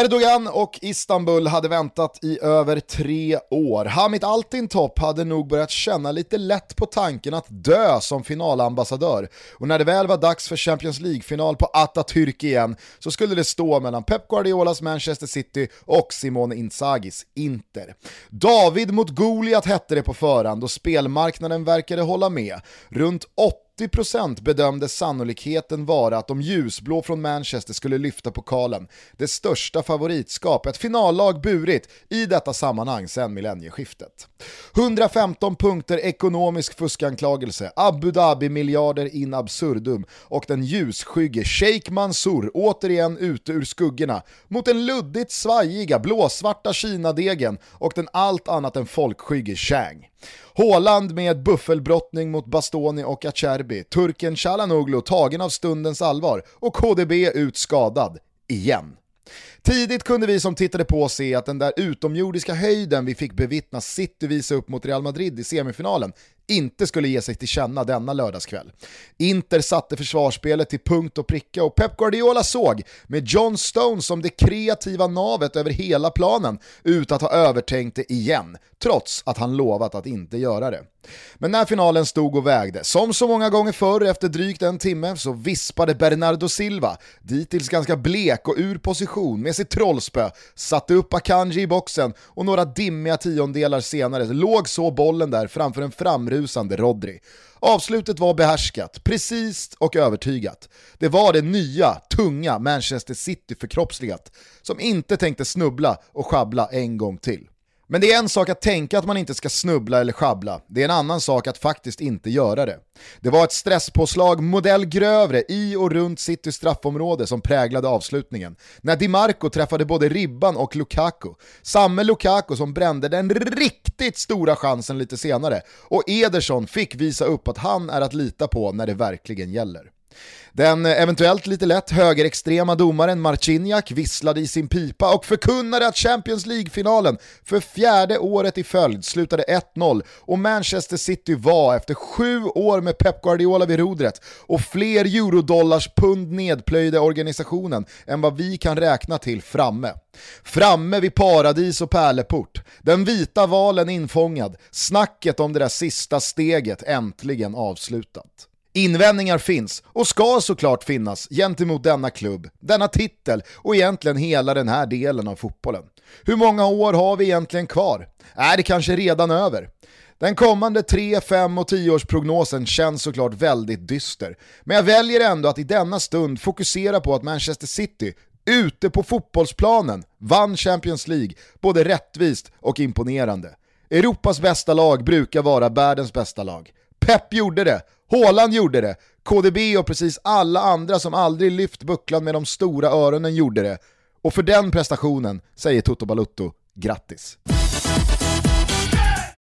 Erdogan och Istanbul hade väntat i över tre år. Hamit Altintop hade nog börjat känna lite lätt på tanken att dö som finalambassadör. Och när det väl var dags för Champions League-final på Atatürk igen så skulle det stå mellan Pep Guardiolas Manchester City och Simone Inzagis Inter. David mot Goliat hette det på förhand och spelmarknaden verkade hålla med. Runt 80% bedömde sannolikheten vara att de ljusblå från Manchester skulle lyfta pokalen. Det största favoritskap ett finallag burit i detta sammanhang sedan millennieskiftet. 115 punkter ekonomisk fuskanklagelse, Abu Dhabi-miljarder in absurdum och den ljusskygge Sheikh Mansour återigen ute ur skuggorna mot den luddigt svajiga blåsvarta Kina-degen och den allt annat än folkskygge Chang. Håland med buffelbrottning mot Bastoni och Acerbi, turken Chalanoglu tagen av stundens allvar och KDB ut skadad, igen. Tidigt kunde vi som tittade på se att den där utomjordiska höjden vi fick bevittna City visa upp mot Real Madrid i semifinalen inte skulle ge sig till känna denna lördagskväll. Inter satte försvarsspelet till punkt och pricka och Pep Guardiola såg, med John Stone som det kreativa navet över hela planen, ut att ha övertänkt det igen, trots att han lovat att inte göra det. Men när finalen stod och vägde, som så många gånger förr efter drygt en timme, så vispade Bernardo Silva, dittills ganska blek och ur position, med med sitt trollspö, satte upp Akanji i boxen och några dimmiga tiondelar senare låg så bollen där framför en framrusande Rodri. Avslutet var behärskat, precis och övertygat. Det var det nya, tunga Manchester City förkroppsligat, som inte tänkte snubbla och schabbla en gång till. Men det är en sak att tänka att man inte ska snubbla eller schabbla, det är en annan sak att faktiskt inte göra det. Det var ett stresspåslag modell grövre i och runt Citys straffområde som präglade avslutningen. När Di Marco träffade både ribban och Lukaku. Samme Lukaku som brände den riktigt stora chansen lite senare. Och Ederson fick visa upp att han är att lita på när det verkligen gäller. Den eventuellt lite lätt högerextrema domaren Marciniak visslade i sin pipa och förkunnade att Champions League-finalen för fjärde året i följd slutade 1-0 och Manchester City var efter sju år med Pep Guardiola vid rodret och fler eurodollars pund nedplöjde organisationen än vad vi kan räkna till framme. Framme vid paradis och pärleport, den vita valen infångad, snacket om det där sista steget äntligen avslutat. Invändningar finns, och ska såklart finnas, gentemot denna klubb, denna titel och egentligen hela den här delen av fotbollen. Hur många år har vi egentligen kvar? Är det kanske redan över? Den kommande 3, 5 och 10-årsprognosen känns såklart väldigt dyster, men jag väljer ändå att i denna stund fokusera på att Manchester City ute på fotbollsplanen vann Champions League både rättvist och imponerande. Europas bästa lag brukar vara världens bästa lag. Pep gjorde det, Haaland gjorde det, KDB och precis alla andra som aldrig lyft bucklan med de stora öronen gjorde det. Och för den prestationen säger Toto Balutto grattis.